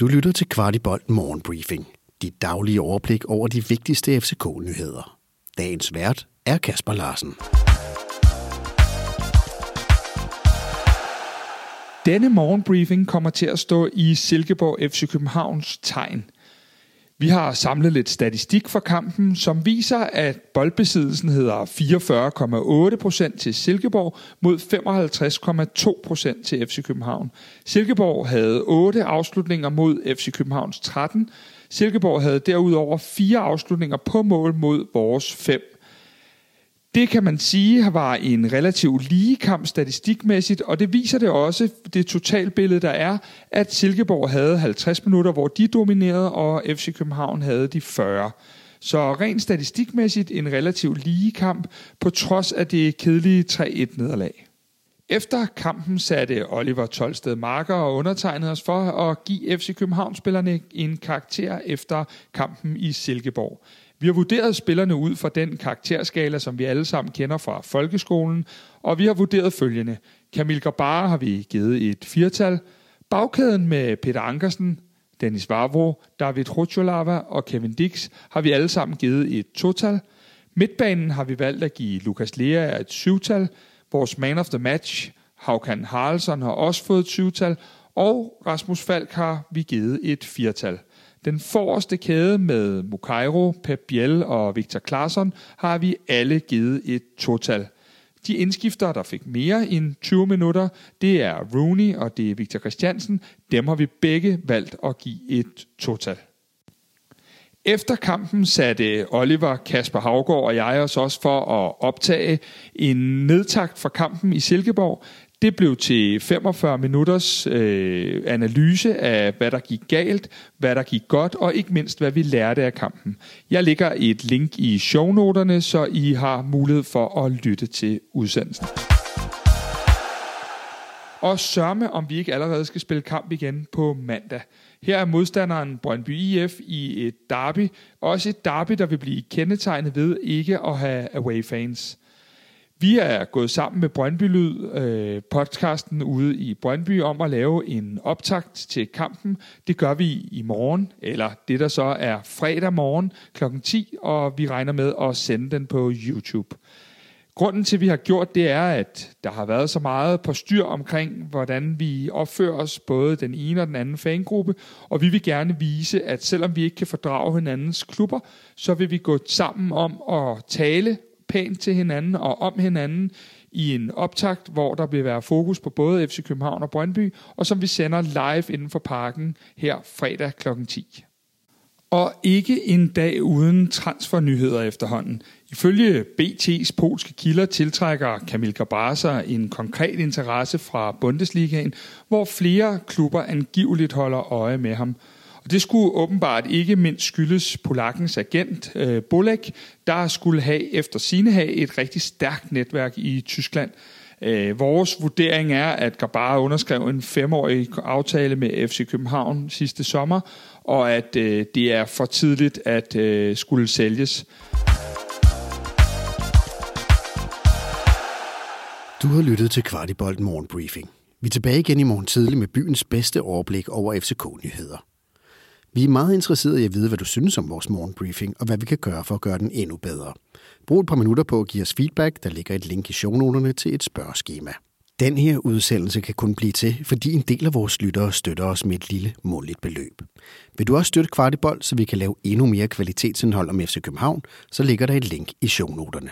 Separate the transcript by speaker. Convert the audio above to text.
Speaker 1: Du lytter til Kvartibolt Morgenbriefing. Dit daglige overblik over de vigtigste FCK-nyheder. Dagens vært er Kasper Larsen.
Speaker 2: Denne morgenbriefing kommer til at stå i Silkeborg FC Københavns tegn. Vi har samlet lidt statistik for kampen, som viser, at boldbesiddelsen hedder 44,8% til Silkeborg mod 55,2% til FC København. Silkeborg havde 8 afslutninger mod FC Københavns 13. Silkeborg havde derudover fire afslutninger på mål mod vores 5. Det kan man sige var en relativt lige kamp statistikmæssigt, og det viser det også, det totalbillede der er, at Silkeborg havde 50 minutter, hvor de dominerede, og FC København havde de 40. Så rent statistikmæssigt en relativt lige kamp, på trods af det kedelige 3-1 nederlag. Efter kampen satte Oliver Tolsted Marker og undertegnede os for at give FC København-spillerne en karakter efter kampen i Silkeborg. Vi har vurderet spillerne ud fra den karakterskala, som vi alle sammen kender fra folkeskolen, og vi har vurderet følgende. Kamil Gabara har vi givet et firtal. Bagkæden med Peter Ankersen, Dennis Vavro, David Rutscholava og Kevin Dix har vi alle sammen givet et total. Midtbanen har vi valgt at give Lukas Lea et syvtal. Vores man of the match, Haukan Haraldsson, har også fået et syvtal. Og Rasmus Falk har vi givet et firtal. Den forreste kæde med Mukairo, Pep Biel og Victor Claesson har vi alle givet et total. De indskifter, der fik mere end 20 minutter, det er Rooney og det er Victor Christiansen. Dem har vi begge valgt at give et total. Efter kampen satte Oliver, Kasper Havgård og jeg os også for at optage en nedtakt fra kampen i Silkeborg. Det blev til 45 minutters øh, analyse af, hvad der gik galt, hvad der gik godt, og ikke mindst, hvad vi lærte af kampen. Jeg lægger et link i shownoterne, så I har mulighed for at lytte til udsendelsen. Og sørme, om vi ikke allerede skal spille kamp igen på mandag. Her er modstanderen Brøndby IF i et derby. Også et derby, der vil blive kendetegnet ved ikke at have away fans. Vi er gået sammen med Brøndby Lyd, øh, podcasten ude i Brøndby, om at lave en optakt til kampen. Det gør vi i morgen, eller det der så er fredag morgen kl. 10, og vi regner med at sende den på YouTube. Grunden til, at vi har gjort det, er, at der har været så meget på styr omkring, hvordan vi opfører os, både den ene og den anden fangruppe, og vi vil gerne vise, at selvom vi ikke kan fordrage hinandens klubber, så vil vi gå sammen om at tale pænt til hinanden og om hinanden i en optakt, hvor der vil være fokus på både FC København og Brøndby, og som vi sender live inden for parken her fredag kl. 10. Og ikke en dag uden transfernyheder efterhånden. Ifølge BT's polske kilder tiltrækker Kamil Gabrasa en konkret interesse fra Bundesligaen, hvor flere klubber angiveligt holder øje med ham – og det skulle åbenbart ikke mindst skyldes polakkens agent, øh, Bolek, der skulle have efter sine have et rigtig stærkt netværk i Tyskland. Øh, vores vurdering er, at Gabara underskrev en femårig aftale med FC København sidste sommer, og at øh, det er for tidligt at øh, skulle sælges.
Speaker 1: Du har lyttet til Kvartibolt Morgenbriefing. Vi er tilbage igen i morgen tidlig med byens bedste overblik over FCK-nyheder. Vi er meget interesserede i at vide, hvad du synes om vores morgenbriefing, og hvad vi kan gøre for at gøre den endnu bedre. Brug et par minutter på at give os feedback. Der ligger et link i shownoterne til et spørgeskema. Den her udsendelse kan kun blive til, fordi en del af vores lyttere støtter os med et lille måligt beløb. Vil du også støtte Kvartibold, så vi kan lave endnu mere kvalitetsindhold om FC København, så ligger der et link i shownoterne.